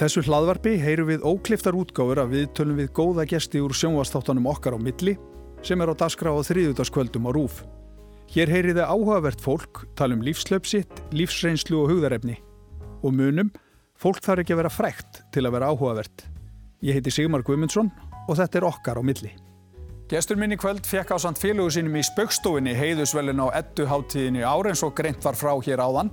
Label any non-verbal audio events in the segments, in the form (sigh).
þessu hlaðvarpi heyrum við ókliftar útgáfur að við tölum við góða gesti úr sjónvastáttanum okkar á milli sem er á daskra á þriðutaskvöldum á rúf. Hér heyriði áhugavert fólk, tala um lífslöpsitt, lífsreynslu og hugðarefni. Og munum, fólk þarf ekki að vera frækt til að vera áhugavert. Ég heiti Sigmar Guimundsson og þetta er okkar á milli. Gestur minni kvöld fekk á samt félugu sínum í spöggstofinni heiðusvelin á ettuháttíðinni ár eins og greint var frá hér áðan.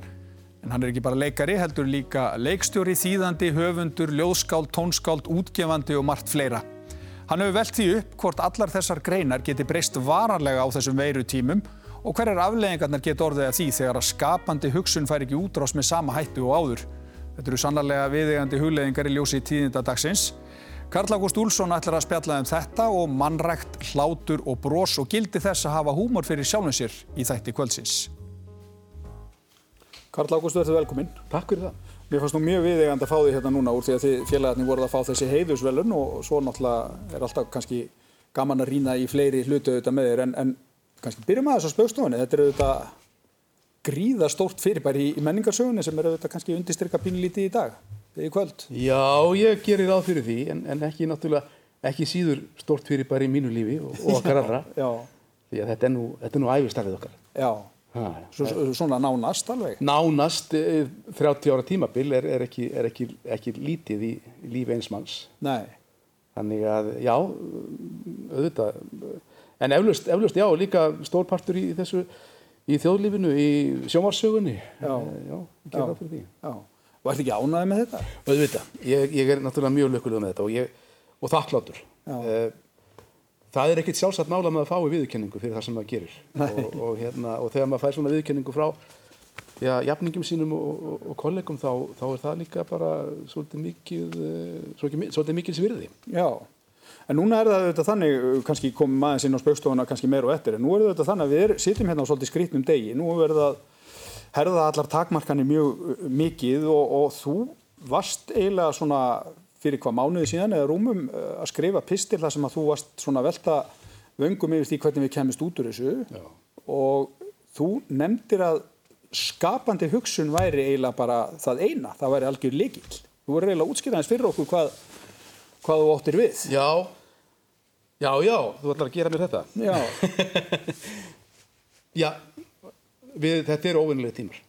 En hann er ekki bara leikari, heldur líka leikstjóri, þýðandi, höfundur, ljóðskáld, tónskáld, útgefandi og margt fleira. Hann hefur velt því upp hvort allar þessar greinar geti breyst varanlega á þessum veiru tímum og hverjar afleggingarnar geti orðið að því þegar að skapandi hugsun fær ekki útrás með sama hættu og áður. Þetta eru sannarlega viðegandi hugleðingar í ljósi tíðindadagsins. Karl Ágúst Úlsson ætlar að spjalla um þetta og mannrækt, hlátur og brós og gildi þess að hafa húmor fyrir sjálfum sér í þætti kvöldsins. Karl Ágúst, verður velkominn. Takk fyrir það. Mér fannst nú mjög viðegand að fá því hérna núna úr því að þið félagarnir voruð að fá þessi heiðusvelun og svo náttúrulega er alltaf kannski gaman að rýna í fleiri hlutu auðvitað með þér en, en kannski byrjum að þessu spökstofunni. Þetta er auðvitað gríða stórt fyrirbæri í, menningarsögunni sem er auðvitað kannski undirstyrka pínlítið í dag, í kvöld. Já, ég gerir ráð fyrir því en, en ekki náttúrulega ekki síður stórt fyrirbæri í mínu lífi og, og okkar allra. (laughs) Já. Að þetta er nú, nú æfistarfið okkar. Já. Svo, svona nánast alveg? Nánast, 30 eh, ára tímabil er, er, ekki, er ekki, ekki lítið í lífi eins manns. Nei. Þannig að, já, auðvitað, en eflaust, eflaust já, líka stórpartur í þessu, í þjóðlífinu, í sjómarsögunni. Já. Eh, já, því. Já. Og ert ekki ánaðið með þetta? Auðvitað, ég, ég er náttúrulega mjög lökulega með þetta og, ég, og þakkláttur. Já. Uh, það er ekkert sjálfsagt mála með að fá í viðurkenningu fyrir það sem maður gerir. Og, og, hérna, og þegar maður fær svona viðurkenningu frá já, jafningum sínum og, og kollegum þá, þá er það líka bara svolítið mikið eh, svolítið mikið svirði Já, en núna er það auðvitað þannig kannski komum maður sín á spaukstofuna kannski meir og eftir en nú er auðvitað þannig að við sitjum hérna á svolítið skrítnum degi, nú er það herða allar takmarkanir mjög mikið og þú varst eiginlega svona fyrir hvað mánuði síðan eða rúmum eh, að skrifa pistil þar sem að þú varst svona velta vöngum yfir því hvernig við kemist út úr þessu Já. og þú nefndir að skapandi hugsun væri eiginlega bara það eina, það væri algjör líkil. Þú verður eiginlega útskýraðins fyrir okkur hvað, hvað þú óttir við. Já, já, já, þú ætlar að gera mér þetta. Já. (laughs) já, við, þetta er óvinnilegi tímar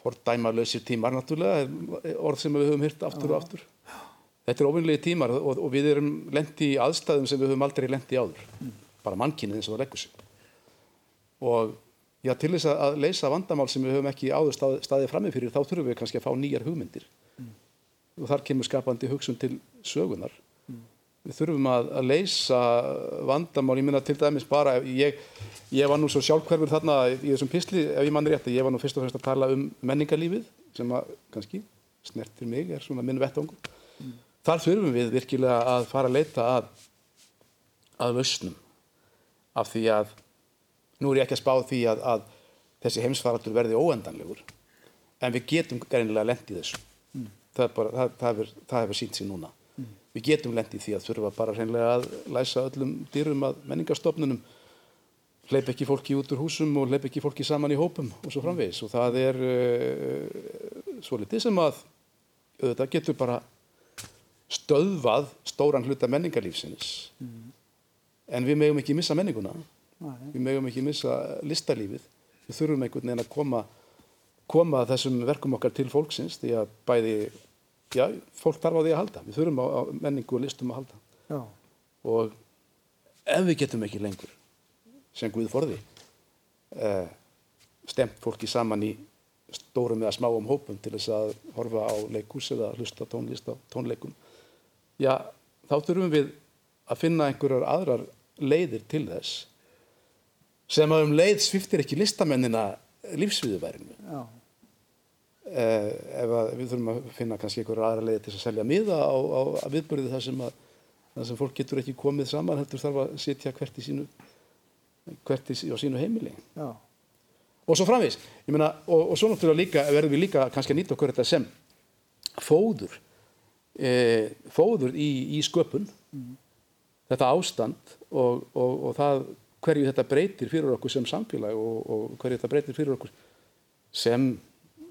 fordæmalösir tímar náttúrulega, orð sem við höfum hyrt aftur og aftur. Þetta er ofinlegi tímar og, og við erum lendi í aðstæðum sem við höfum aldrei lendi áður. Mm. Bara mannkynnið eins og það leggur sig. Og já, til þess að leysa vandamál sem við höfum ekki áður stað, staðið framið fyrir, þá þurfum við kannski að fá nýjar hugmyndir. Mm. Og þar kemur skapandi hugsun til sögunar. Við þurfum að, að leysa vandamál, ég minna til dæmis bara, ég Ég var nú svo sjálfhverfur þarna í þessum písli, ef ég mann rétt, ég var nú fyrst og fremst að tala um menningarlífið sem að kannski snertir mig, er svona minn vettangur. Mm. Þar þurfum við virkilega að fara að leita að, að lausnum af því að nú er ég ekki að spá því að, að þessi heimsfaratur verði óendanlegur en við getum gerðinlega lendið þessu. Mm. Það, bara, það, það, hefur, það hefur sínt sér núna. Við getum lendið því að þurfa bara hreinlega að læsa öllum dýrum að menningarstofnunum. Hleyp ekki fólki út úr húsum og hleyp ekki fólki saman í hópum og svo framvegis. Og það er uh, svo litið sem að þetta getur bara stöðvað stóran hluta menningarlífsins. Mm. en við megum ekki missa menninguna. Nei. við megum ekki missa listalífið. Við þurfum einhvern veginn að koma koma þessum verkum okkar til fólksins því að bæði já, fólk þarf á því að halda. Við þurfum á, á menningu og listum að halda. Já. og ef við getum ekki lengur sem Guð forði uh, stemt fólki saman í stórum eða smáum hópum til þess að horfa á leikús eða hlusta tónlist á tónleikum já, þá þurfum við að finna einhverjar aðrar leiðir til þess sem að um leið sviftir ekki listamennina lífsviðuværinu uh, ef við þurfum að finna kannski einhverjar aðra leiðir til að selja miða á, á, viðbörði þar sem, sem fólk getur ekki komið saman heldur þarf að sitja hvert í sínu hvert á sínu heimili Já. og svo framvís meina, og, og svo náttúrulega líka verðum við líka kannski að nýta okkur þetta sem fóður e, fóður í, í sköpun mm. þetta ástand og, og, og það hverju þetta breytir fyrir okkur sem samfélag og hverju þetta breytir fyrir okkur sem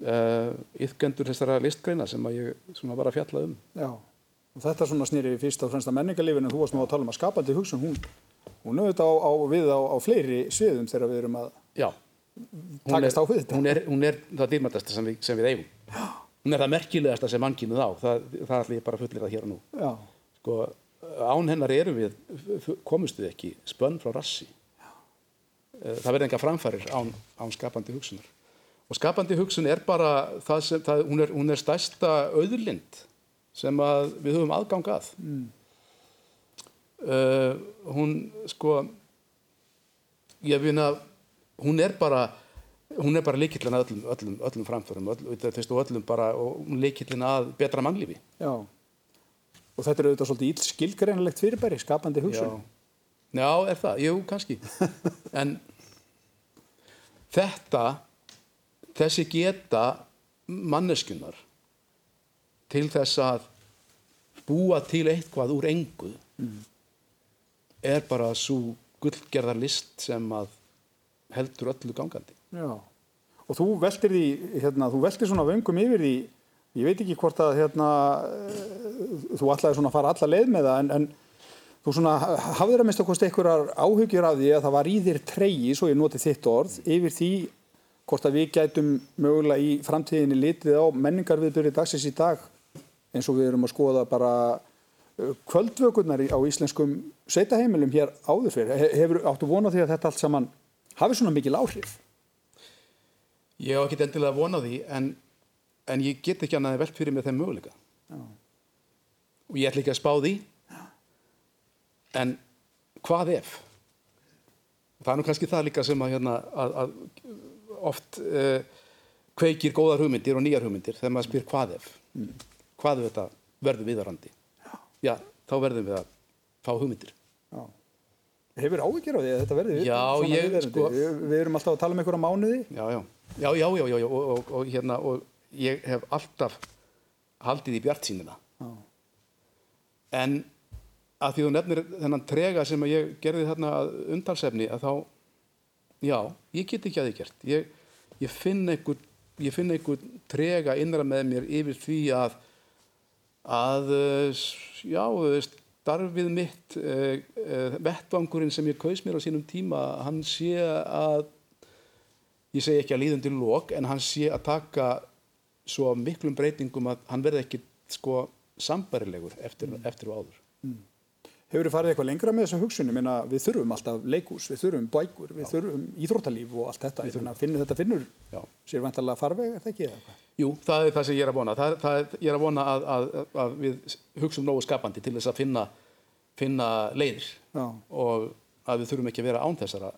uh, yfkendur þessara listgreina sem að ég svona var að fjalla um. Já, og þetta svona snýri fyrst og fremst að menningarlífinu, þú varst nú að tala um að skapandi hugsun, hún, hún auðvitað á, á, við á, á fleiri sviðum þegar við erum að Já, takast á við þetta. hún er, hún er það dýrmættasta sem, sem við eigum. Hún er það merkilegasta sem mannkynnið á, það, það ætla ég bara að fullir það hér og nú. Já, Sko, án hennar erum við, komust við ekki spönn frá rassi. Eh, Það verði enga framfærir án, án skapandi hugsunar. Og skapandi hugsun er bara, það sem, það, hún, er, hún er stærsta auðlind sem að við höfum aðgang að. Mm. hún, sko, ég finna, hún er bara, hún er bara líkillin að öllum, öllum, öllum framförum, öll, og öllum bara, og líkillin að betra mannlífi. já. Og þetta er auðvitað svolítið íll skilgreinilegt fyrirbæri, skapandi hugsun. Já. Já, er það? Jú, kannski. (laughs) en þetta, þessi geta manneskunar til þess að búa til eitthvað úr engu er bara svo gullgerðar list sem að heldur öllu gangandi. Já, og þú veltir því, hérna, þú veltir svona vöngum yfir því, ég veit ekki hvort að hérna, eh, þú ætlaði svona að fara alla leið með það, en, en þú svona hafðir að mista kosti einhverjar áhugjur af því að það var í þér treyji, svo ég noti þitt orð, yfir því hvort að við gætum mögulega í framtíðinni litið á menningarviðbyrði dagsins í dag, eins og við erum að skoða bara eh, kvöldvökunar á íslenskum sveitaheimilum hér áður fyrir. He- Hefur áttu vonað því að þetta allt saman hafi svona mikil áhrif? Ég hef ekki endilega vonað því en, en ég get ekki annað en velt fyrir mig þeim möguleika. Já. Og ég ætla ekki að spá því. En hvað ef? Það er nú kannski það líka sem að, hérna, að, að oft uh, kveikir góðar hugmyndir og nýjar hugmyndir þegar maður spyr hvað ef. Hvað ef þetta verður viðarandi? Já, þá verðum við að fá hugmyndir. Já. Hefur áhyggjur af því að þetta verði við? Já, ég, sko- Við, erum alltaf að tala um einhverja mánuði. Já, já, já, já, já, já, já og, og, og, hérna, og ég hef alltaf haldið í bjart sínina. Já. En að því þú nefnir þennan trega sem ég gerði þarna að umtalsefni að þá, já, ég get ekki að því gert. Ég, ég finn einhver, ég finn einhver trega innra með mér yfir því að, að, eh, já, eh, starfið mitt, uh, uh, vettvangurinn sem ég kaus mér á sínum tíma, hann sé að, ég segi ekki að líðundi lók, en hann sé að taka svo miklum breytingum að hann verði ekki sko sambarilegur eftir, eftir og áður. Hefur þið farið eitthvað lengra með þessum hugsunum? Minna, við þurfum alltaf leikús, við þurfum bækur, við þurfum íþróttalíf og allt þetta. Finna, finnur þetta finnur Já. sér vantarlega farveg, er það ekki? eða hvað? Jú, það er það sem ég er að vona. Það, það, er- ég er að vona að, að, að við hugsum nógu skapandi til þess að finna, finna leiðir Já, og að við þurfum ekki að vera án þessara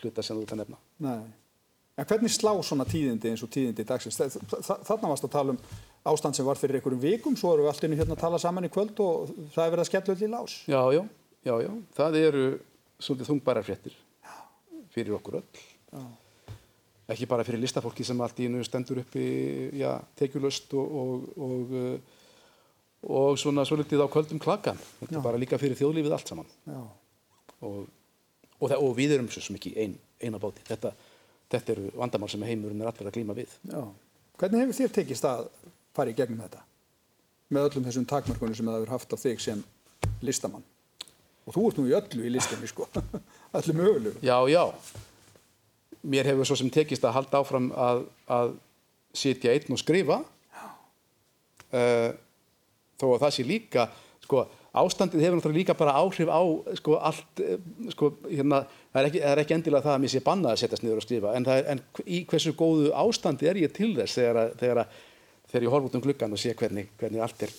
hluta sem þú ert að nefna. nei. En hvernig slá svona tíðindi eins og tíðindi dagsins? Þa- þa- Þarna varst að tala um ástand sem var fyrir einhverjum vikum, svo erum við allt innu hérna að tala saman í kvöld og það er verið að skella öll í lás. Já, já, já, já. Það eru svolítið þungbærar fréttir fyrir okkur öll. Já. Ekki bara fyrir listafólki sem allt í einu stendur uppi, já, tekjulöst og, og, og, uh, og svona svolítið á kvöldum klakkan. Þetta Já. er bara líka fyrir þjóðlífið allt saman. Já. og, og, það, og við erum svo ekki ein, eina báti þetta, þetta eru vandamál sem heimurinn er allir að glíma við Já. Hvernig hefur þér tekist að fara í gegnum þetta? Með öllum þessum takmörkunum sem það hefur haft á þig sem listamann. Og þú ert nú í öllu í listinni, sko. (laughs) Öllu mögulegu. já, já mér hefur svo sem tekist að halda áfram að, að sitja einn og skrifa uh, þó að það sé líka sko, ástandið hefur náttúrulega líka bara áhrif á sko, allt eh, sko, hérna, það, er ekki, það er ekki endilega það að mér sé bannað að setjast niður og skrifa en, er, en í hversu góðu ástandi er ég til þess þegar, að- þegar, að- þegar ég horf út um gluggan og sé hvernig, hvernig allt er,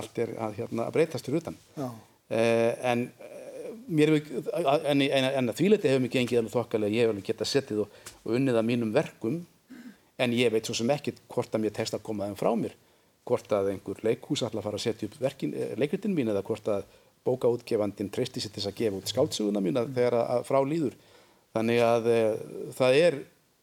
allt er að, hérna, að breytast fyrir utan. Uh, en eh, mér hefur, en, en, en að þvíleiti hefur mér gengið alveg þokkalega, ég hef alveg getað settið og, og unnið að mínum verkum en ég veit svo sem ekki hvort að mér tekst að koma þeim frá mér. Hvort að einhver leikhús að fara að setja upp verkin, leikritin mín eða hvort að bókaútgefandin treysti sér til þess að gefa út skáldsuguna mína þegar að, frá líður. Þannig að e, það er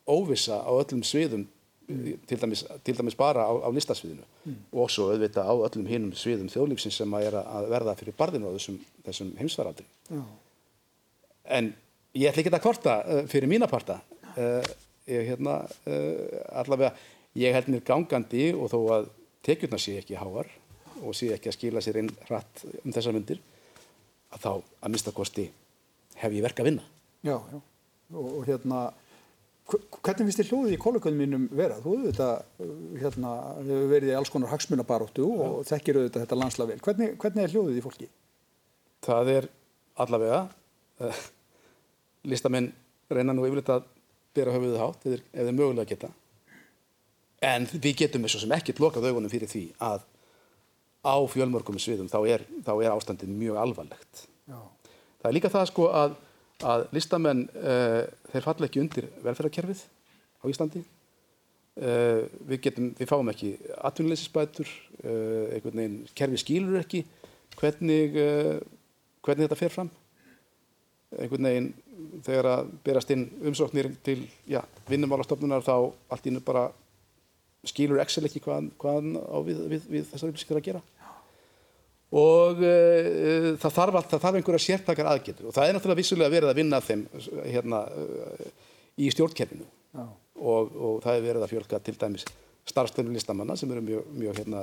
óvissa á öllum sviðum mm. til, dæmis, til dæmis bara á, á listasviðinu mm. og svo auðvitað á öllum hinum sviðum þjóðlífsins sem að að verða fyrir barðinu á þessum, þessum heimsfaraldri Já. en ég ætla ekki að kvarta uh, fyrir mína parta uh, ég hérna uh, allavega ég held mér gangandi og þó að tekjurnar sé ekki háar og sé ekki að skila sér inn hratt um þessar myndir að þá að mista kosti hef ég verk að vinna Já, já. Og, og hérna, hvernig finnst þér hljóðið í kollegunum mínum vera? Þú hefur þetta, hérna, hefur verið í alls konar hagsmunabaróttu og þekkir auðvitað þetta landslag vel. Hvernig, hvernig er hljóðið í fólki? það er allavega uh, listamenn reyna nú yfirleitt að bera höfuðið hátt ef þeir mögulega geta en við getum eins og sem ekkert lokað augunum fyrir því að á fjölmörgum sviðum þá er, þá er ástandið mjög alvarlegt Já. það er líka það sko að, að listamenn uh, þeir falla ekki undir velferðarkerfið á Íslandi. Uh, við, getum, við fáum ekki atvinnuleysisbætur uh, einhvern veginn kerfið skýlur ekki hvernig, hvernig þetta fer fram. Einhvern veginn þegar að berast inn umsóknir til já, vinnumálastofnunar þá allt innu bara skýlur Excel ekki hvað, hvað á við, við, við þessar upplýsingar að gera og uh, það, þarf allt, það þarf einhverja sértakar aðgetur og það er náttúrulega vissulega verið að vinna þeim hérna, uh, í stjórnkerfinu. Já. og, og það er verið að fjölga til dæmis starfstöðnum listamanna sem eru mjög, mjög hérna,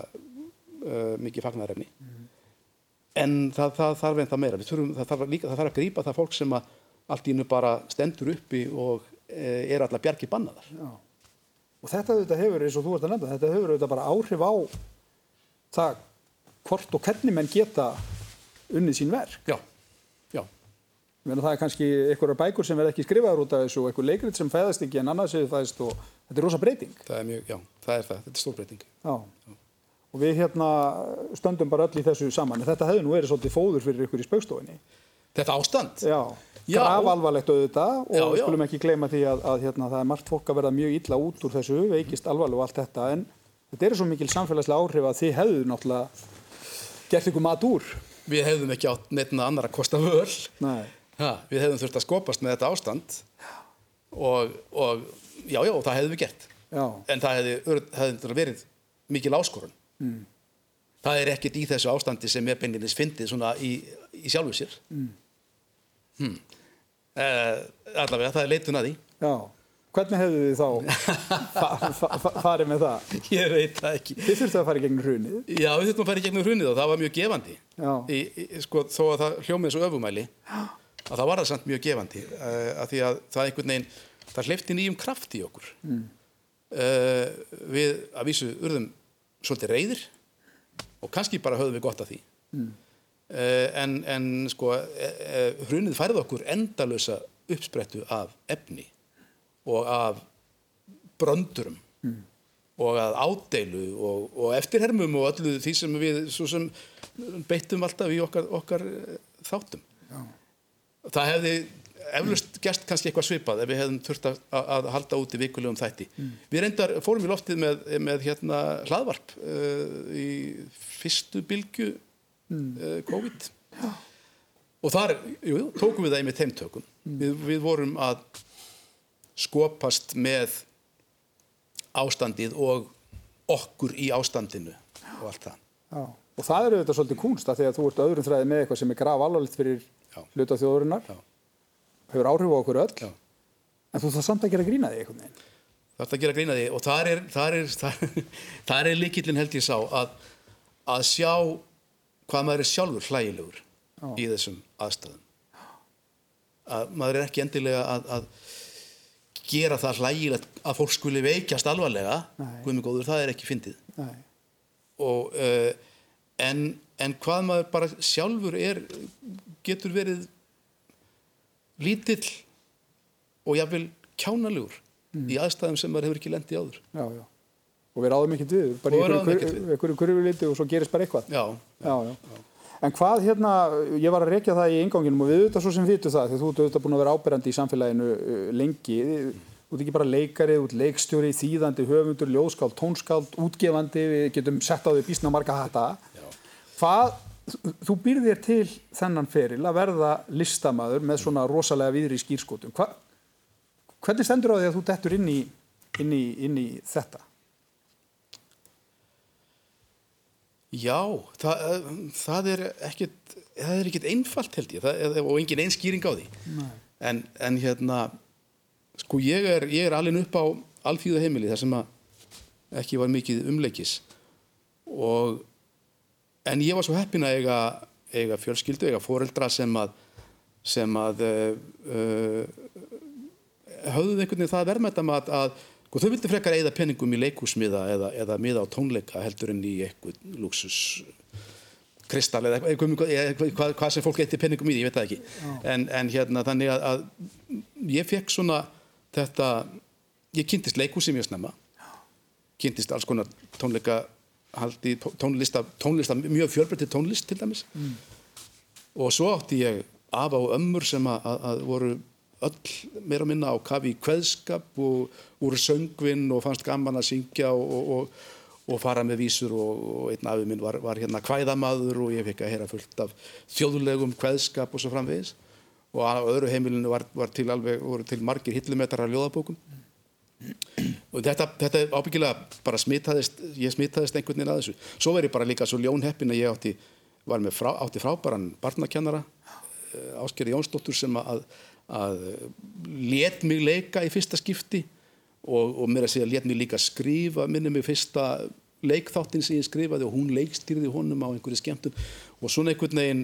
uh, mikið fagnarefni en það, það þarf ennþá meira. Þurfum, það, þarf líka, það þarf að grípa það fólk sem að allt í innu bara stendur uppi og er allar bjargi bannaðar. Já. Og þetta auðvitað hefur, eins og þú ert að nefna, þetta hefur auðvitað bara áhrif á það hvort og hvernig menn geta unnið sín verk. já, já, Ég meina, það er kannski einhverjar bækur sem verð ekki skrifaður út af þessu og einhver leikrit sem fæðast ekki en annars hefur fæðist og þetta er rosa breyting. það er mjög, já, það er það, þetta er stórbreyting Já. Og við hérna stöndum bara öll í þessu saman. En Þetta hefði nú verið svolítið fóður fyrir ykkur í spaukstofinni. Þetta ástand? Já. Já. Graf alvarlegt auðvitað og Já, við já. skulum ekki gleyma því að, að hérna, það er margt fólk að verða mjög illa út úr þessu, veikist alvarlega og allt þetta en þetta eru svo mikil samfélagslega áhrif að þið hefðu náttúrulega gert ykkur mat úr. Við hefðum ekki átt neittna annar að kosta völ. Ha, við hefðum þurft að skopast með þetta ástand og, og já, já, það hefðum við gert. Já. En það hefði, hefði verið mikil áskorun. Mm. Það er ekkert í þessu ástandi sem er beinlinis fyndið svona í, í sjálfu sér. Mm. Hmm. Uh, allavega, það er leitun að því. Já. Hvernig hefðu þið þá fa fa fa farið með það? (laughs) Ég veit það ekki. Þið þurftu að fara í gegnum hrunið. Já, við þurftum að fara í gegnum hrunið og það var mjög gefandi. Í, í, sko, þó að það hljómið svo öfumæli, að það var það samt mjög gefandi. Uh, að því að það einhvern veginn, það hleyfti nýjum kraft í okkur. Mm. við að vísu urðum svolítið reyðir og kannski bara höfðum við gott af því. Mm. en, en sko, uh, hrunið færði okkur endalösa uppsprettu af efni og af bröndurum og að ádeilu og, og eftirhermum og öllu því sem við sem beittum alltaf í okkar, okkar eh, þáttum. Já. Það hefði eflust gæst kannski eitthvað svipað ef við hefðum þurft að, að halda út í vikulegum þætti. Við reyndar fórum í loftið með, með hérna hlaðvarp uh, í fyrstu bylgu uh, COVID og þar jú, tókum við það í með þeim tökum. Við, við vorum að skopast með ástandið og okkur í ástandinu og allt það. Já. Og það eru þetta svolítið kúnst að því að þú ert öðrum þræði með eitthvað sem er graf alvarlegt fyrir Já. hluta þjóðurinnar, Já. hefur áhrif á okkur öll, Já. en þú þarf samt að gera grína því einhvern veginn. Það er að gera grína því og þar er, þar er, (laughs) þar, þar er líkillin held ég sá að, að sjá hvað maður er sjálfur hlægilegur í þessum aðstæðum. Að maður er ekki endilega að, að gera það hlægilegt að fólk skuli veikjast alvarlega, góður, það er ekki fyndið. Og, uh, en, en hvað maður bara sjálfur er, getur verið lítill og jáfnvel kjánalegur í aðstæðum sem maður hefur ekki lendið áður. Já, já. Og við ráðum ekkert við, bara í einhverju kurviliti og svo gerist bara eitthvað. Já, Já, já. En hvað hérna, ég var að rekja það í einganginum og við auðvitað svo sem vitu það, því þú ert auðvitað búin að vera áberandi í samfélaginu uh, lengi, þú ert ekki bara leikari, þú ert leikstjóri, þýðandi, höfundur, ljóðskáld, tónskáld, útgefandi, við getum sett á því bísna marga hata. Hvað, þú býrð þér til þennan feril að verða listamaður með svona rosalega viðri skýrskotum. Hva, hvernig stendur á því að þú dettur inn í, inn í, inn í þetta? Já, það, eh, það er ekkit, það er ekkit einfalt held ég. Það, og engin einskýring á því. En, en hérna, sko ég er, ég er alveg upp á alþýða heimili þar sem að ekki var mikið umleikis. Og en ég var svo heppin að eiga, eiga fjölskyldu, eiga foreldra sem að sem að uh, uh, höfðuð einhvern veginn það verðmættam að, að sko, þau vildi frekar eigða penningum í leikúsmiða eða, eða miða á tónleika heldur en í eitthvað luxus kristall eða eitthvað, hvað, hvað sem fólk eitthvað penningum í því, ég veit það ekki. En, en hérna þannig að, að ég fekk svona þetta ég kynntist leikúsi mjög snemma. Kynntist alls konar tónleika haldi tónlista, tónlista mjög fjölbreytti tónlist til dæmis. Mm. og svo átti ég afa og ömmur sem að, að voru öll meira að minna á kafi í kveðskap og voru söngvinn og fannst gaman að syngja og, og, og, og fara með vísur og einn afi minn var, var hérna kvæðamaður og ég fekk að heyra fullt af þjóðlegum kveðskap og svo framvegis og á öðru heimilinu var, var til alveg, voru til margir hillumetrar af ljóðabókum og þetta, þetta ábyggilega bara smitaðist, ég smitaðist einhvern veginn að þessu. Svo verið bara líka svo ljónheppin að ég átti, var með frá, átti frábæran barnakennara Eh, Ásker Jónsdóttur sem að, að let mig leika í fyrsta skipti og, og mér að segja let mig líka skrifa minni mig fyrsta leikþáttin sem ég skrifaði og hún leikstýrði honum á einhverju skemmtum og svona einhvern veginn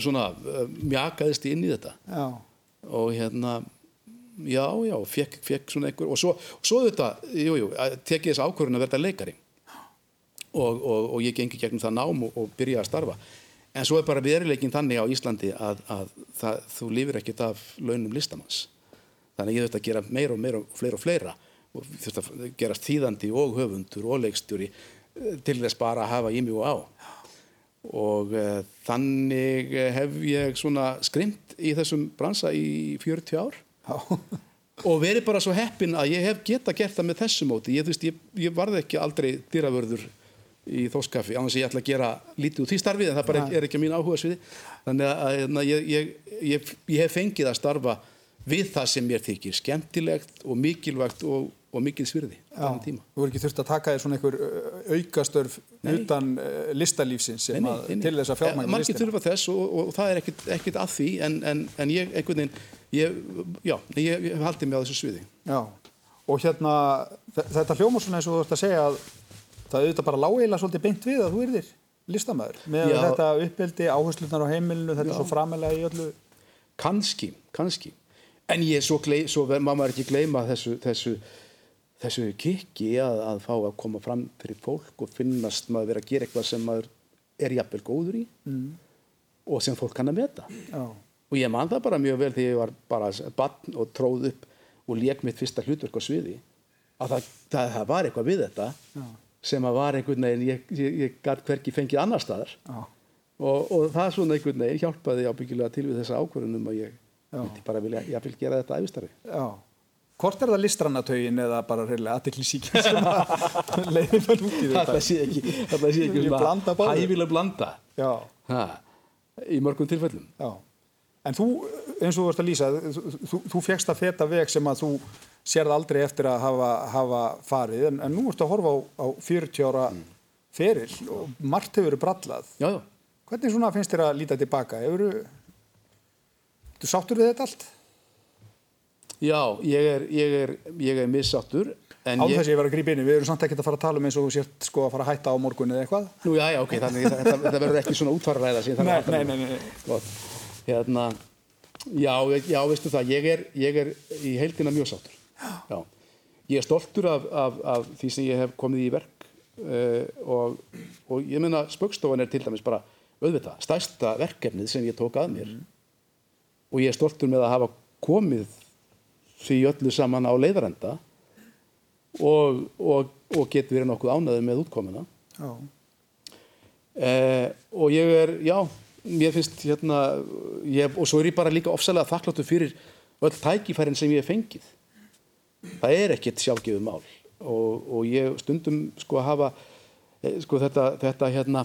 svona uh, mjakaðist inn í þetta. Já. og hérna já, já, fekk, fekk svona einhver og svo, svo þetta, jú, jú, tekið þess ákvörðun að verða leikari. Og, og, og ég gengi gegnum það nám og, og byrja að starfa en svo er bara veruleikin þannig á Íslandi að, að það, þú lífur ekkert af launum listamanns. Þannig að ég þurft að gera meira og meira og fleira og fleira. Og þurft að gera þýðandi og höfundur og leikstjóri eh, til þess bara að hafa í og á. Og uh, þannig hef ég svona skrimt í þessum bransa í 40 ár. (laughs) Og verið bara svo heppin að ég hef geta gert það með þessu móti. Ég, ég, ég varði ekki aldrei dýravörður í þóskaffi á þess að ég ætla að gera lítið út í starfið en það bara er ekki mín áhuga sviði þannig að hérna, ég, ég, ég hef fengið að starfa við það sem mér þykir skemmtilegt og mikilvægt og, og mikil svirði á þann tíma. Þú verður ekki þurft að taka þér svona einhver aukastörf nei. utan listalífsins nei, nei, til þess að fjármækja listina. Margir þurfa þess og, og, og það er ekkit, ekkit að því en, en, en ég einhvern veginn, ég, já, ég, ég haldi mig á þessu sviði. Já, og hérna þetta hljóma svona eins og þú ert að segja að það auðvitað bara lágilega svolítið beint við að þú erðir listamæður með Já. þetta uppbildi, áherslunar á heimilinu þetta Já. er svo framilega í öllu kannski, kannski en ég svo, svo má maður ekki gleyma þessu, þessu, þessu kikki að, að fá að koma fram fyrir fólk og finnast maður verið að gera eitthvað sem maður er jafnvel góður í mm. og sem fólk kann að meta Já. og ég man það bara mjög vel þegar ég var bara barn og tróð upp og lék mitt fyrsta hlutverk á sviði að það, það, það var eitthvað við þetta Já sem að var einhvern veginn ég, ég, ég gæt hverki fengið annar staðar. Og, og það svona einhvern veginn hjálpaði ábyggilega til við þessa ákvörðunum að ég myndi bara vilja, ég vil gera þetta æfistarfi Já, hvort er það listrannatögin eða bara reyðilega aðtillisíkin sem að (laughs) leiði það út í þetta? Það sé ekki, það sé ekki hæfilega blanda ha, í mörgum tilfellum. Já, en þú eins og þú vart að lýsa þú, þú, þú fegst að feta veg sem að þú sérð aldrei eftir að hafa, hafa farið en, en nú ertu að horfa á, á 40 ára mm. feril og margt hefur verið brallað já, já. hvernig svona finnst þér að líta tilbaka hefur þú sáttur við þetta allt? Já, ég er, ég er, ég er missáttur Á þess að ég var að grípa inn við erum samt ekki að fara að tala um eins og þú sért sko að fara að hætta á morgun eða eitthvað Nú já, já, ok, þannig þetta, þetta verður ekki svona útvarræða Nei, nei, nei, nei. Hérna, Já, já, veistu það, ég er, ég er í heildina mjög sáttur Já. Ég er stoltur af, af, af því sem ég hef komið í verk uh, og, og ég menna spöggstofan er til dæmis bara auðvitað, stærsta verkefnið sem ég tók að mér mm. og ég er stoltur með að hafa komið því öllu saman á leiðarenda og, og, og get verið nokkuð ánaðið með útkomuna uh, og ég er, já mér finnst hérna ég, og svo er ég bara líka ofsalega þakkláttu fyrir öll tækifærin sem ég hef fengið það er ekkert sjálfgefið mál. Og, og ég stundum sko að hafa eh, sko þetta þetta hérna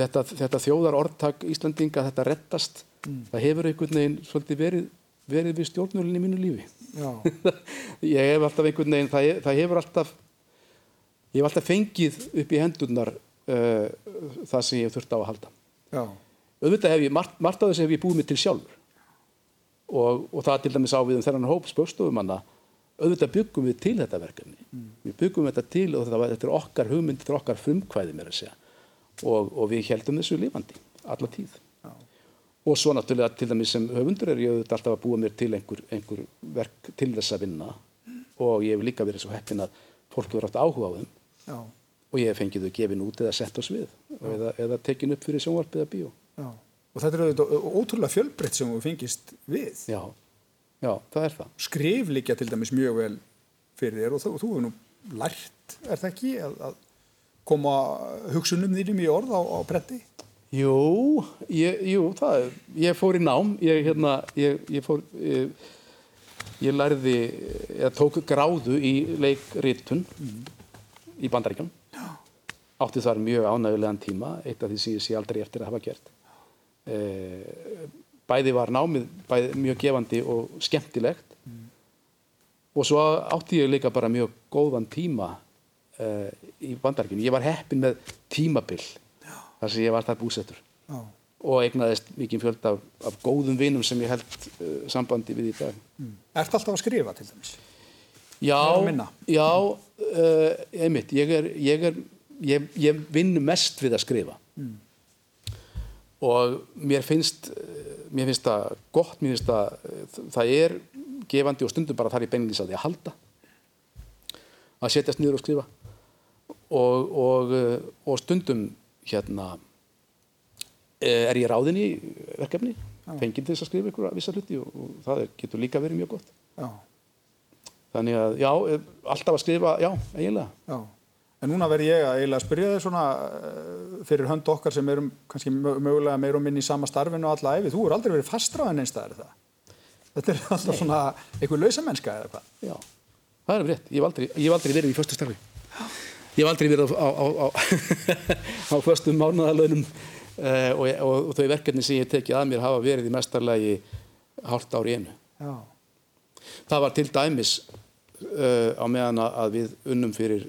þetta, þetta þjóðar orðtak Íslandinga þetta rettast mm. það hefur einhvern veginn svolítið verið, verið við stjórnulinni í mínu lífi. (laughs) Ég hef alltaf einhvern veginn það, það hefur alltaf ég hef alltaf fengið upp í hendurnar uh, það sem ég hef þurft á að halda. Já. auðvitað hef ég margt, margt af þess hef ég búið mig til sjálfur og, og það til dæmis á við um þennan hóp spökstofumanna auðvitað byggum við til þetta verkefni mm. við byggum þetta til og þetta, var, þetta er okkar hugmynd þetta er okkar frumkvæði mér að segja og, og við heldum þessu lifandi alla tíð Já. og svo náttúrulega til dæmis sem höfundur er ég auðvitað alltaf að búa mér til einhver, einhver verk til þess að vinna mm. og ég hef líka verið svo heppin að fólk verið átt áhuga á þeim Já. og ég hef fengið þau gefin út eða sett oss við eða, eða tekin upp fyrir sjónvarp eða bíó Já. Og þetta er auðvitað ótrúlega fjölbreytt sem þú fengist við Já Já, það er það. Skrif líka til dæmis mjög vel fyrir þér og þú, þú hefur nú lært, er það ekki, að, að koma hugsunum þínum í orð á, á bretti? Jú, ég, jú, það er, ég fór í nám, ég, hérna, ég, ég fór, ég, ég lærði, ég tók gráðu í leikritun mm. í bandaríkjum, átti þar mjög ánægulegan tíma, eitt af því sem ég sé aldrei eftir að hafa gert. Eh, bæði var námið bæði mjög gefandi og skemmtilegt mm. og svo átti ég líka bara mjög góðan tíma uh, í bandarikinu. Ég var heppin með tímabill þar sem ég var þar búsettur Já. og eignaðist mikið fjöld af, af góðum vinum sem ég held uh, sambandi við í dag. Mm. Ert alltaf að skrifa til dæmis? Já, já uh, einmitt, ég, er, ég, er, ég, ég vinn mest við að skrifa mm. Og mér finnst mér finnst það gott, mér finnst það það er gefandi og stundum bara þar í beinlýs að því að halda. Að setjast niður og skrifa. Og, og, og stundum hérna er ég ráðin í verkefni fengið til þess að skrifa ykkur að vissa hluti og, og það er, getur líka verið mjög gott. Já. þannig að já, alltaf að skrifa, já, eiginlega. Já. En núna verð ég að eiginlega spyrja þig svona uh, fyrir hönd okkar sem erum kannski mögulega meir og minni í sama starfinu og alla æfi. Þú er aldrei verið fastraðan einstæðar það. Þetta er (laughs) alltaf Nei. svona einhver lausamennska eða hvað? Já, það er rétt. Ég hef aldrei, hef aldrei verið í förstu starfi. Ég hef aldrei verið á, á, á, á (laughs) förstu mánuðalönum uh, og, og, og þau verkefni sem ég tekið að mér hafa verið í mestarlegi hálft ári einu. Já. Það var til dæmis uh, á meðan að við unnum fyrir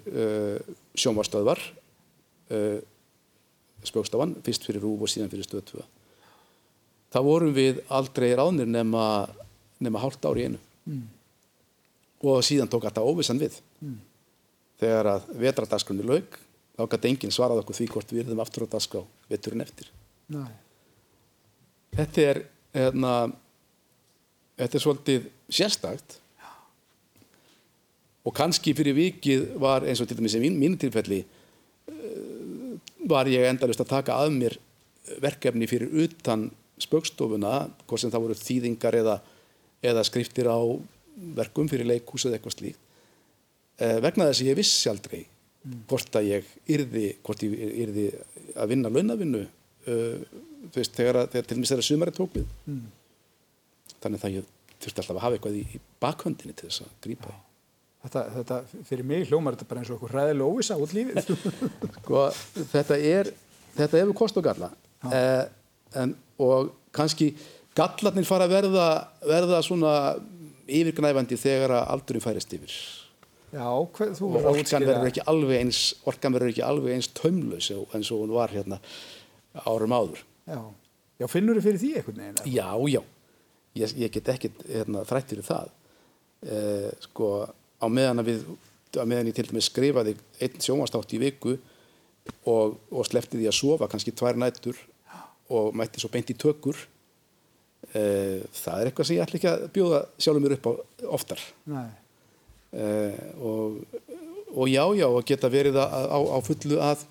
sjónvarstöðvar uh, spjókstafan, fyrst fyrir Rúf og síðan fyrir stöðtöða. Það vorum við aldrei ráðnir nema, nema hálft ári einu mm. og síðan tók alltaf óvissan við. Mm. Þegar að vetradagsgrunni laug, þá gæti enginn svarað okkur því hvort við erum aftur á dagskrá veturinn eftir. Nei. Þetta er, hérna, þetta er svolítið sérstakt og kannski fyrir vikið var eins og til dæmis í mín, mínu tilfelli uh, var ég endalust að taka að mér verkefni fyrir utan spökstofuna, hvort sem það voru þýðingar eða, eða skriftir á verkum fyrir leikhús eða eitthvað slíkt uh, vegna þess að ég vissi aldrei mm. hvort að ég yrði, hvort ég yrði að vinna launavinnu uh, veist, þegar, þegar til dæmis þeirra sumari tók við mm. þannig að ég þurfti alltaf að hafa eitthvað í, í bakhöndinni til þess að grípa því Þetta, þetta, fyrir mig hljómar þetta bara eins og eitthvað ræðilega óvisa út lífið. (laughs) sko, þetta er, þetta hefur kost og galla. Eh, en, og kannski gallarnir fara að verða, verða svona yfirgnæfandi þegar að aldurinn færist yfir. Já, hvað, þú verður að útskýra. Orkan verður ekki alveg eins tömlaus eins og hún var hérna árum áður. Já, já finnur þið fyrir því eitthvað neina? Já, já. Ég, ég get ekki hérna, þrættir í það. Eh, sko, á meðan að við á meðan ég til dæmis skrifaði einn sjónvastátt í viku og, og slefti því að sofa kannski tvær nættur og mætti svo beint í tökur e, það er eitthvað sem ég ætla ekki að bjóða sjálfur mér upp á oftar. E, og, og já já og geta verið á, á, á fullu að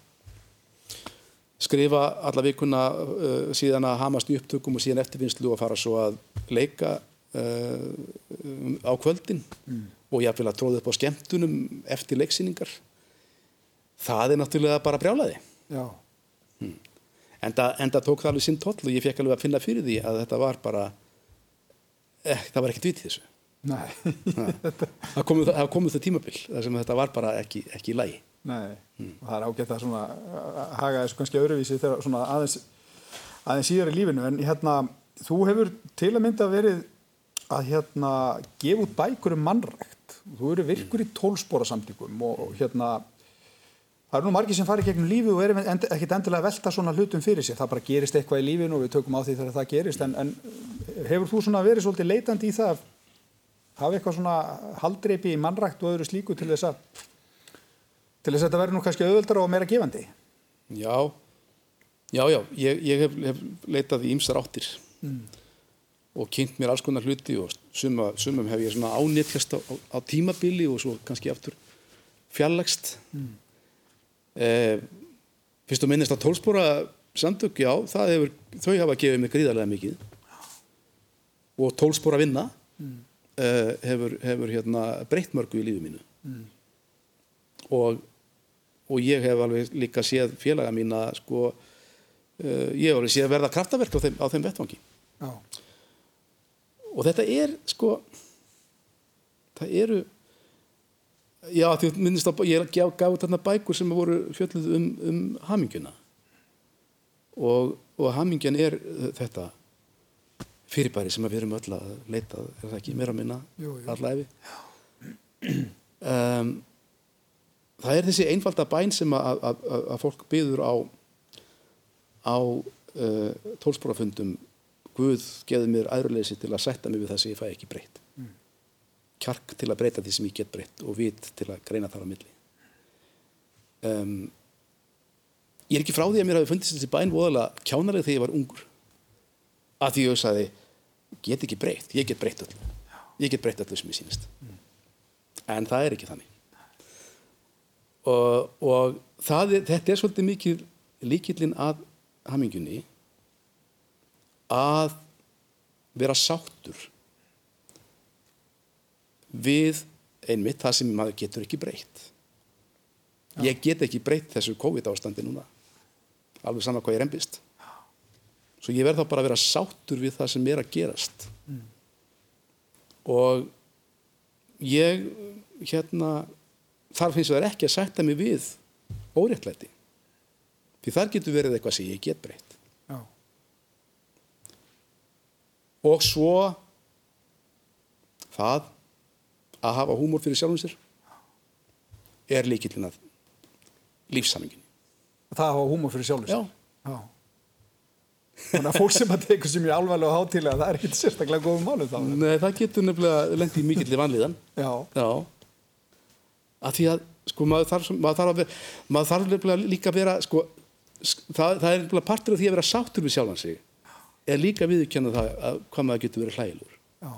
skrifa alla vikuna uh, síðan að hamast í upptökum og síðan eftirvinnslu og fara svo að leika uh, á kvöldin. Mm og jáfnvel að tróða upp á skemmtunum eftir leiksýningar það er náttúrulega bara brjálaði hmm. en það tók það alveg sinn toll og ég fekk alveg að finna fyrir því að þetta var bara eh, það var ekkert vitið þessu. Það komið það, komu það tímabill þar sem þetta var bara ekki, ekki í lagi. Nei, hmm. og það er ágætt að svona haga þessu kannski öðruvísi þegar svona aðeins aðeins síðar í lífinu. En hérna, þú hefur til að mynda verið að hérna gefa út bækur um mannrækt þú eru virkur í tólspóra samtíkum og, og hérna það eru nú margir sem fari gegnum lífi og er end, ekkit endilega velta svona hlutum fyrir sig það bara gerist eitthvað í lífinu og við tökum á því þegar það gerist. En, en hefur þú svona verið svolítið leitandi í það hafa eitthvað svona haldreipi í mannrækt og öðru slíku til þess að til þess að þetta verður nú kannski auðvöldar og meira gefandi? Já, já, já, ég, ég hef, hef leitað í ýmsar áttir og kynnt mér alls konar hluti og suma, sumum hef ég svona ánetjast á, á, á tímabili og svo kannski aftur fjarlægst. Mm. eh, Fyrst og minnist að tólspóra samtök, já, það hefur, þau hafa gefið mig gríðarlega mikið. Og tólspóra vinna eh, hefur, hefur hérna breytt mörgu í lífi mínu. Og, og ég hef alveg líka séð félaga mína sko, uh, ég hef alveg séð verða kraftaverk á þeim, á þeim vettvangi. Já, og þetta er sko það eru já því minnist að ég gaf, gaf þarna bækur sem voru fjölluð um, um hamingjuna. Og, og hamingjan er uh, þetta fyrirbæri sem við erum öll að leita er það ekki meira að minna efi um, það er þessi einfalda bæn sem að, að, að, að fólk byður á á uh, tólsporafundum Guð geði mér æðruleysi til að sætta mig við það sem ég fæ ekki breytt. Kjark til að breyta því sem ég get breytt og vit til að greina þar á milli. Um, ég er ekki frá því að mér hafi fundist þessi bæn voðalega kjánalega þegar ég var ungur. Að því ég sagði get ekki breytt, ég get breytt öllu. Ég get breytt öllu sem ég sýnist. En það er ekki þannig. Og, og er, þetta er svolítið mikið líkillin að hamingjunni að vera sáttur við einmitt það sem maður getur ekki breytt. Ég get ekki breytt þessu COVID ástandi núna alveg saman hvað ég reymbist svo ég verð þá bara að vera sáttur við það sem er að gerast. Og ég hérna þar finnst það ekki að sætta mig við óréttlæti. Því þar getur verið eitthvað sem ég get breytt já, og svo það að hafa húmor fyrir sjálfum sér er líkillin að lífsamingin það hafa húmor fyrir sjálfur Já. Já. Þannig að fólk sem að tekur sem ég alvarlega hátilega það er ekki sérstaklega góðum málum þá Nei, það getur nefnilega lent í mikill vanlíðan. Já, að því að sko maður þarf, maður þarf, að vera, maður þarf nefnilega líka að vera sko, sk- það, það er nefnilega partur af því að vera sáttur við sjálfan sig er líka viðurkenna það að hvað maður getur verið hlægilegur. Já.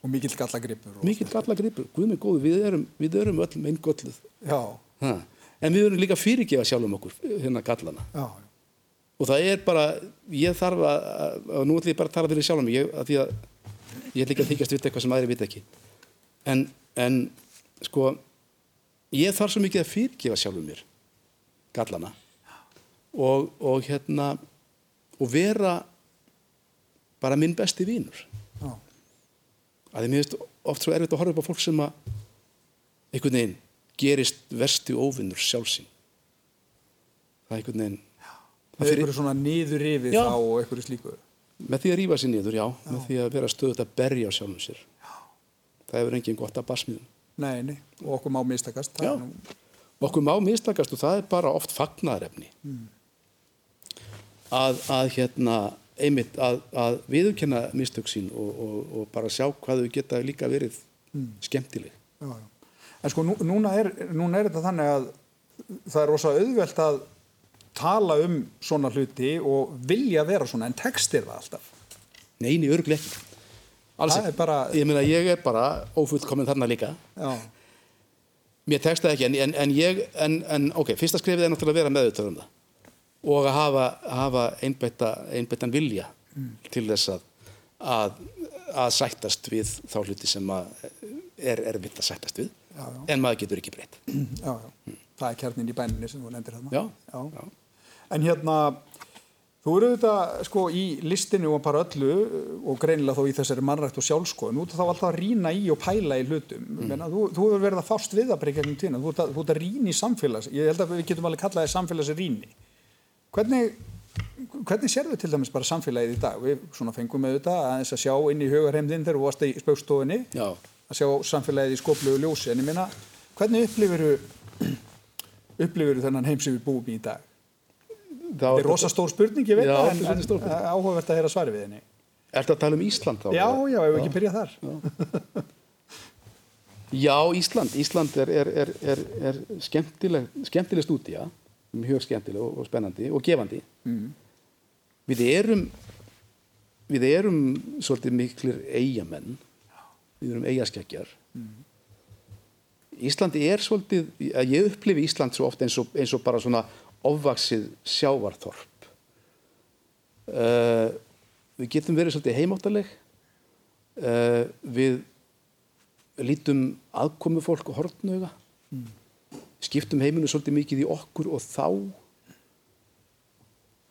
Og mikill gallagripur mikill galla gripur, guð mig góðu, við erum, við erum öll einn golluð Já, ha. en við erum líka fyrirgefa sjálfum okkur hérna gallana. Já, og það er bara, ég þarf að, að nú ætlum ég bara að tala fyrir sjálfum ég, að því að ég ætla ekki að þykjast vita eitthvað sem aðri vita ekki. En, en sko ég þarf svo mikið að fyrirgefa sjálfum mér gallana. Og, og hérna og vera bara minn besti vínur já, að mér finnst oft svo erfitt að horfa upp á fólk sem að einhvern veginn gerist versti óvinnur sjálfsín það er einhvern veginn Það er einhverju svona niður yfir Já. þá og einhverju slíku. Með því að rífa sér niður, já, með því að vera stöðut að berja á sjálfum sér. Já. það hefur engin gott að basmiðum Nei, nei, og okkur má mistakast. Já. nú- okkur má mistakast og það er bara oft fagnaðarefni. Að, að hérna einmitt að, að viðurkenna mistök sín og, og, og bara sjá hvað þau geta líka verið skemmtileg. Já, já. En sko nú, núna, er, núna er þetta þannig að það er rosa auðvelt að tala um svona hluti og vilja vera svona en textir það alltaf. Það ekki. er bara- ég meina ég er bara ófullkomin þarna líka. Já, mér tekst það ekki en, en, en ég en, en ok, fyrsta skrifið er náttúrulega að vera meðutöð um það og að hafa, hafa einbetta, einbettan vilja til þess að, að að sættast við þá hluti sem að er erfitt að sættast við Já, já. en maður getur ekki breytt já, já. Það er kjarnin í bæninni sem þú nefndir þarna Já, já. já. En hérna, þú eru þetta sko í listinu og bara öllu og greinilega þó í þessari mannrætt og sjálfskoðun, þú ert þá alltaf að rýna í og pæla í hlutum. Mm. Menna, þú, þú hefur verið að fást við bara í gegnum tíðina, þú ert að, að rýna í samfélags, ég held að við getum alveg kallað það Hvernig, hvernig sérðu til dæmis bara samfélagið í dag? Við svona fengum með þetta aðeins að sjá inn í hugarheimðin þegar þú varst í spaukstofunni, Já. að sjá samfélagið í skoplugu ljósi, en ég meina, hvernig upplifir (clears throat) upplifir þennan heim sem við búum í í dag? Það Þetta er rosa stór spurning, ég veit Já, það, þetta er en, en áhugavert að heyra svari við henni. Ertu að tala um Ísland þá? Já, já, ef við ekki byrja þar. Já, Ísland. Ísland er, er, er, er, er skemmtileg, skemmtileg stúdía, mjög skemmtileg og, og spennandi og gefandi. Mm. Við erum, við erum svolítið miklir eigamenn, við erum eigaskeggjar. Mm. Íslandi er svolítið, ég upplifi Ísland svo oft eins og, eins og bara svona ofvaksið sjávarþorp. Uh, við getum verið svolítið heimáttaleg, uh, við lítum aðkomi fólk og hortnöga mm. Skiptum heiminu svolítið mikið í okkur og þá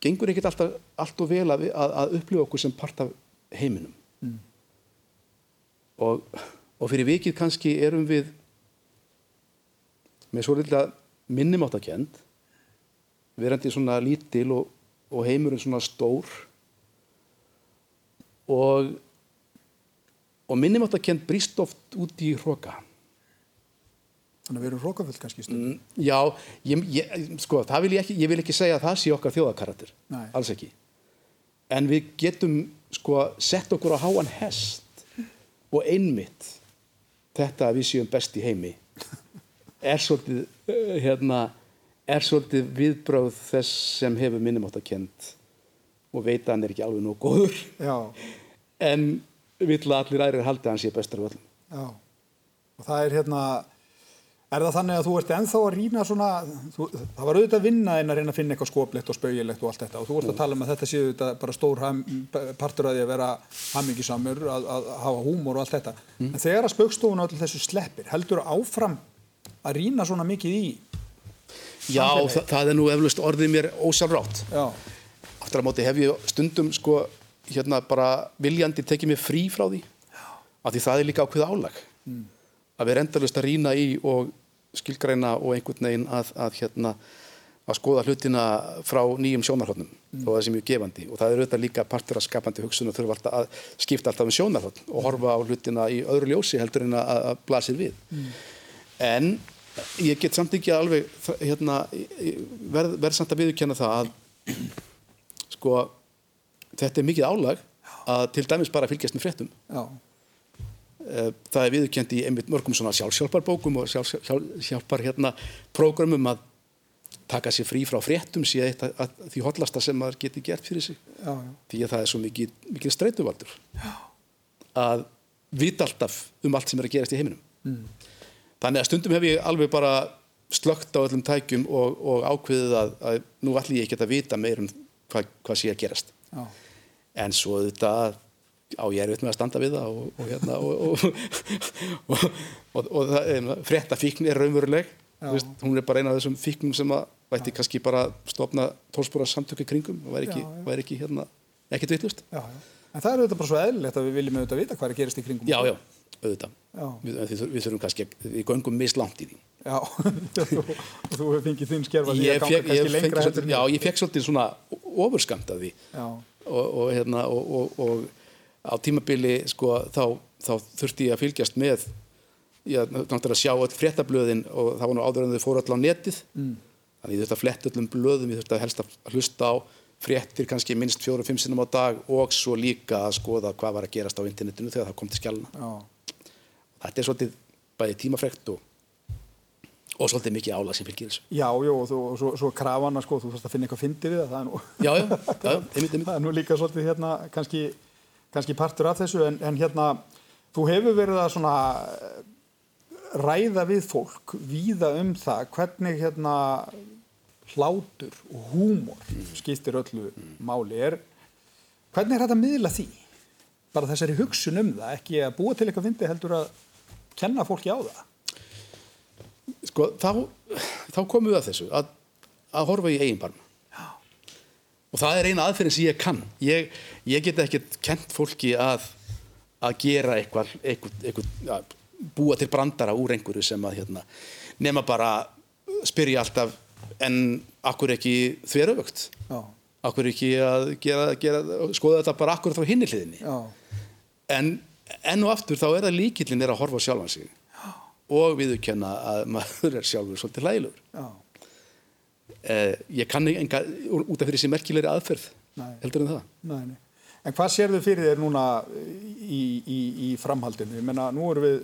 gengur ekkert alltaf allt og vel að, að, að upplifa okkur sem part af heiminum. Mm. og, og fyrir vikið kannski erum við með svolítið minnumáttakend verandi svona lítil og, og heimurinn svona stór. Og og minnumáttakend brýst oft út í hróka Þannig að við erum hrókafull kannski stundum. Mm, Já, ég, ég, sko, það vil ég ekki ég vil ekki segja að það sé okkar þjóðakarættir alls ekki. En við getum sko sett okkur á háan hest og einmitt þetta að við séum best í heimi er svolítið uh, hérna, er svolítið viðbráð þess sem hefur minnumáttakend og veit að hann er ekki alveg nóg góður. Já. en vill að allir ærir haldi að hann sé bestur af öllum. Já, og það er hérna, er það þannig að þú ert enþá að rýna svona, þú, það var auðvitað vinnaðinn að reyna að finna eitthvað skoplegt og spauilegt og allt þetta og þú ert að tala um að þetta séu auðvitað bara stór ham, partur að því að vera hamingisamur, að, að hafa húmor og allt þetta. Mm. En þegar að spaukstofun og allir þessu sleppir, heldur áfram að rýna svona mikið í? Já, það, það er nú eflust orðið mér ósálrátt. Já. Aftur að móti hef ég stundum sko hérna bara viljandi tekið mig frí frá því af því það er líka ákveð álag mm. að vera endalust að rýna í og skilgræna og einhvern veginn að, að hérna að skoða hlutina frá nýjum sjónarhóttnum mm. og það sem er gefandi og það er auðvitað líka partur af skapandi hugsun og þurfa alltaf að skipta alltaf um sjónarhótt og horfa á hlutina í öðru ljósi heldur en að, að blasir við mm. en ég get samt ekki alveg hérna, verð, verð samt að viðkjanna það að sko þetta er mikið álag að til dæmis bara fylgjast með fréttum Já. Eh, það er viðkjönd í einmitt mörgum svona sjálfsjálfarbókum og sjálfsjálfar hérna prógramum að taka sér frí frá fréttum sé eitt að, að því hotlasta sem maður geti gert fyrir sig. Já, já. því að það er svo mikið, mikið streytuvaldur að vita alltaf um allt sem er að gerast í heiminum. Mm. þannig að stundum hef ég alveg bara slögt á öllum tækjum og, og ákveðið að, að nú ætlum ég ekki að vita meir um hvað, hvað sé að gerast. Já. En svo þetta á ég er auðvitað með að standa við það og, og, hérna, og, og frétta fíkn er raunveruleg. Vist, hún er bara eina af þessum fíknum sem að væti kannski bara stopna tólspóra samtöku kringum og væri ekki, væri ekki hérna, ekkert vittlust En það er auðvitað bara svo eðlilegt að við viljum auðvitað vita hvað er að gerast í kringum. Já, já, auðvitað. Við, við, við þurfum kannski, við göngum mislangt í því. Já, (laughs) og þú hefur fengið þinn skerfa því að ganga kannski lengra Já, ég fekk svolítið svona ofurskamt af því. Já. Og, og, hérna, og, og á tímabili sko, þá, þá þurfti ég að fylgjast með ég náttúrulega að sjá öll fréttablöðin og það var nú áður en þau fóru alltaf á netið mm. þannig ég þurfti að fletta öllum blöðum ég þurfti að helst að hlusta á fréttir kannski minst fjóru-fimm sinnum á dag og svo líka að skoða hvað var að gerast á internetinu þegar það kom til skjálna þetta er svolítið bæði tímafrekt og og svolítið mikið álag sem fylgir þessu Já, já, og, og svo, svo krafana sko, þú þarfst að finna eitthvað fyndir við það það er nú, já, já, já, einmitt, einmitt. (laughs) það er nú líka svolítið hérna kannski, kannski partur af þessu en, en hérna, þú hefur verið að svona ræða við fólk víða um það hvernig hérna hlátur og húmor mm. skiptir öllu mm. máli er hvernig er þetta að miðla því? bara þessari hugsun um það ekki að búa til eitthvað fyndi heldur að kenna fólki á það sko, þá, þá komum við að þessu að, að horfa í eigin barm og það er eina aðferðin sem ég kann. Ég, ég get ekki kent fólki að, að gera eitthvað, eitthvað, eitthvað að búa til brandara úr einhverju sem að hérna, nema bara spyrja alltaf en akkur ekki þverjavögt akkur ekki að gera, gera, skoða þetta bara akkur frá hinniliðinni en enn og aftur þá er það líkillin er að horfa sjálfan sig. Og viðurkenna að maður er sjálfur svolítið hlægilegur eh, ég kann enga út af fyrir þessi merkilegri aðferð nei. heldur en það nei, nei. En hvað sér þau fyrir þér núna í, í, í framhaldinu? Ég menna, nú erum við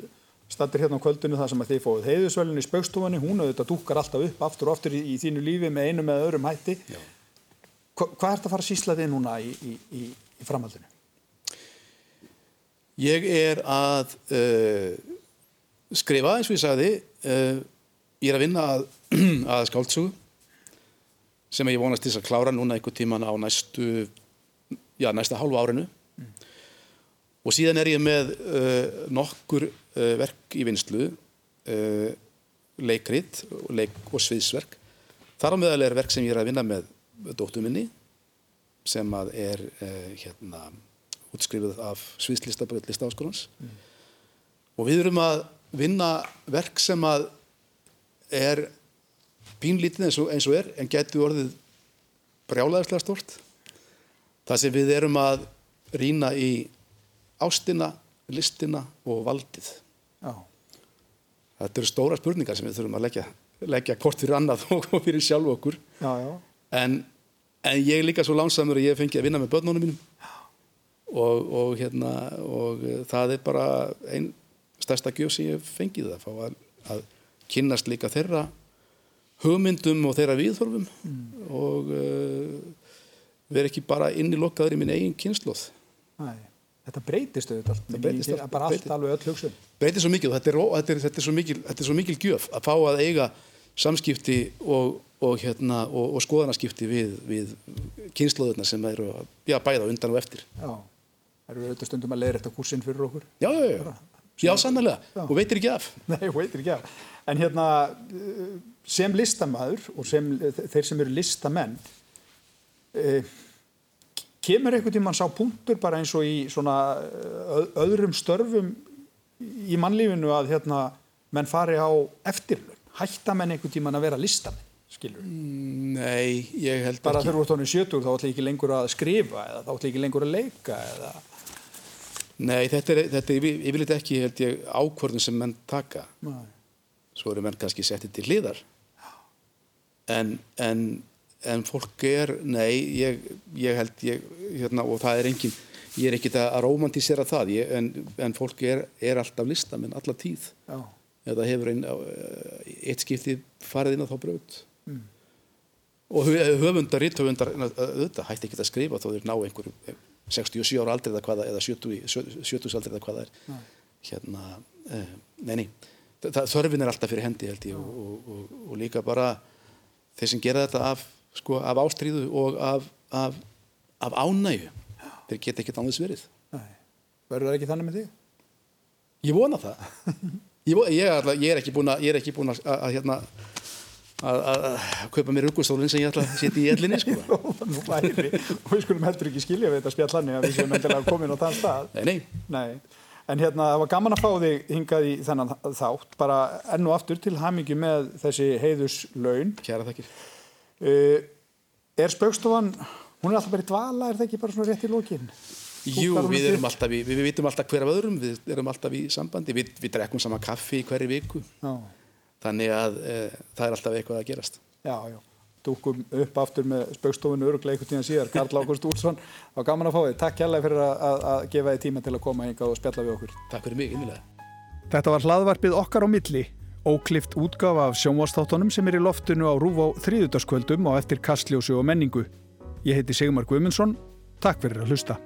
stattir hérna á kvöldinu það sem að þið fóðuð heiðusvölinu í spaukstofunni, hún auðvitað dúkar alltaf upp aftur og aftur í, í þínu lífi með einu með öðrum hætti. Hva, hvað ert að fara að sísla þið núna í, í, í framhaldinu? Ég er að uh, skrifa eins og ég sagði, uh, ég er að vinna að, (clears throat) að skáltsugu sem ég vonast til að klára núna einhver tíman á næstu, já næsta hálfu árinu mm. og síðan er ég með uh, nokkur uh, verk í vinslu, uh, leikrit og, leik og sviðsverk. Þar á meðal er verk sem ég er að vinna með dóttu minni sem að er hérna útskrifuð af sviðslistabröð listaháskólans mm. og við erum að vinna verk sem að er pínlítið eins og, eins og er en getur orðið brjálæðislega stort það sem við erum að rína í ástina, listina og valdið Já. þetta eru stóra spurningar sem við þurfum að leggja, leggja kort fyrir annað (laughs) og fyrir sjálf okkur Já, já. En, en ég er líka svo lánsamur að ég fengi að vinna með börnunum mínum og, og, hérna, og það er bara einn stærsta gjöf sem ég fengið að fá að, að kynnast líka þeirra hugmyndum og þeirra viðþorfum mm. og uh, vera ekki bara inn í minn eigin kynnslóð. Nei, þetta breytist auðvitað, þetta breytist allt, bara allt alveg öll hugsun. Breytist svo mikil og þetta er, þetta, er, þetta, er svo mikil, þetta er svo mikil gjöf að fá að eiga samskipti og, og, hérna, og, og skoðanaskipti við, við kynnslóðuna sem eru já, bæða undan og eftir. Já, það eru auðvitað stundum að leira þetta kursinn fyrir okkur. Já, já, já. Já, sannlega, og veitir ekki af. Nei, veitir ekki af. En hérna, sem listamæður og sem, þeir sem eru listamenn, eh, kemur einhvern tímann sá punktur bara eins og í svona öðrum störfum í mannlífinu að hérna, menn fari á eftirlun? Hætta menn einhvern tímann að vera listamenn, skilur? Nei, ég held bara ekki. Bara þegar þú ert tónið sjötur þá ætla ekki lengur að skrifa eða þá ætla ekki lengur að leika eða... Nei, þetta er, þetta er yfirleitt ekki held ég ákvörðun sem menn taka. Nei. Svo eru menn kannski settið til hliðar. En, en, en fólk er, nei, ég, ég held, ég, hérna, og það er engin, ég er ekkit að romantísera það, ég, en, en fólk er, er alltaf listamenn, alla tíð. Já. Eða hefur einn, eitt skipti farið inn á þá braut. Mm. Og höfundar, ritthöfundar, auðvitað hætti ekki að skrifa þó þeir ná einhverjum 67 ára aldrei eða hvaða eða 70, 70 aldrei eða hvaða er Nei. hérna, uh, nei, nei það, þörfin er alltaf fyrir hendi held ég og, og, og, líka bara þeir sem gera þetta af, sko, af ástríðu og af, af, af ánægu þeir geta ekkert annars verið Nei. Verður það ekki þannig með þig? Ég vona það ég, ég, ég er ekki búin að, að, að, að hérna að, kaupa mér ruggustólinn sem ég ætla að setja í ellinni sko. (laughs) Nú væri, og við skulum heldur ekki skilja við þetta spjall hann að við séum endilega komin á þann stað Nei, nei, nei. En hérna, það var gaman að fá þig hingað í þennan þátt, bara enn og aftur til hamingi með þessi heiðuslaun Kjæra þakkir. Uh, Er spaukstofan, hún er alltaf bara í dvala, er það ekki bara svona rétt í lókin? Jú, við erum alltaf í, við vitum alltaf hver af öðrum, við erum alltaf í sambandi, við, við drekkum sama kaffi hverju viku. Já. Þannig að e, það er alltaf eitthvað að gerast. Já, já, dúkum upp aftur með spaukstofinu öruglega einhvern tíðan síðar Karl Ágúst Úlsson, var gaman að fá þig. Takk kærlega fyrir að, að, að gefa þig tíma til að koma hingað og spjalla við okkur. Takk fyrir mig, innilega. Þetta var hlaðvarpið okkar á milli. Óklift útgafa af sjónvastáttunum sem er í loftinu á rúf á þrýðutaskvöldum og eftir kastljósu og menningu. Ég heiti Sigmar Guimundsson Takk fyrir að hlusta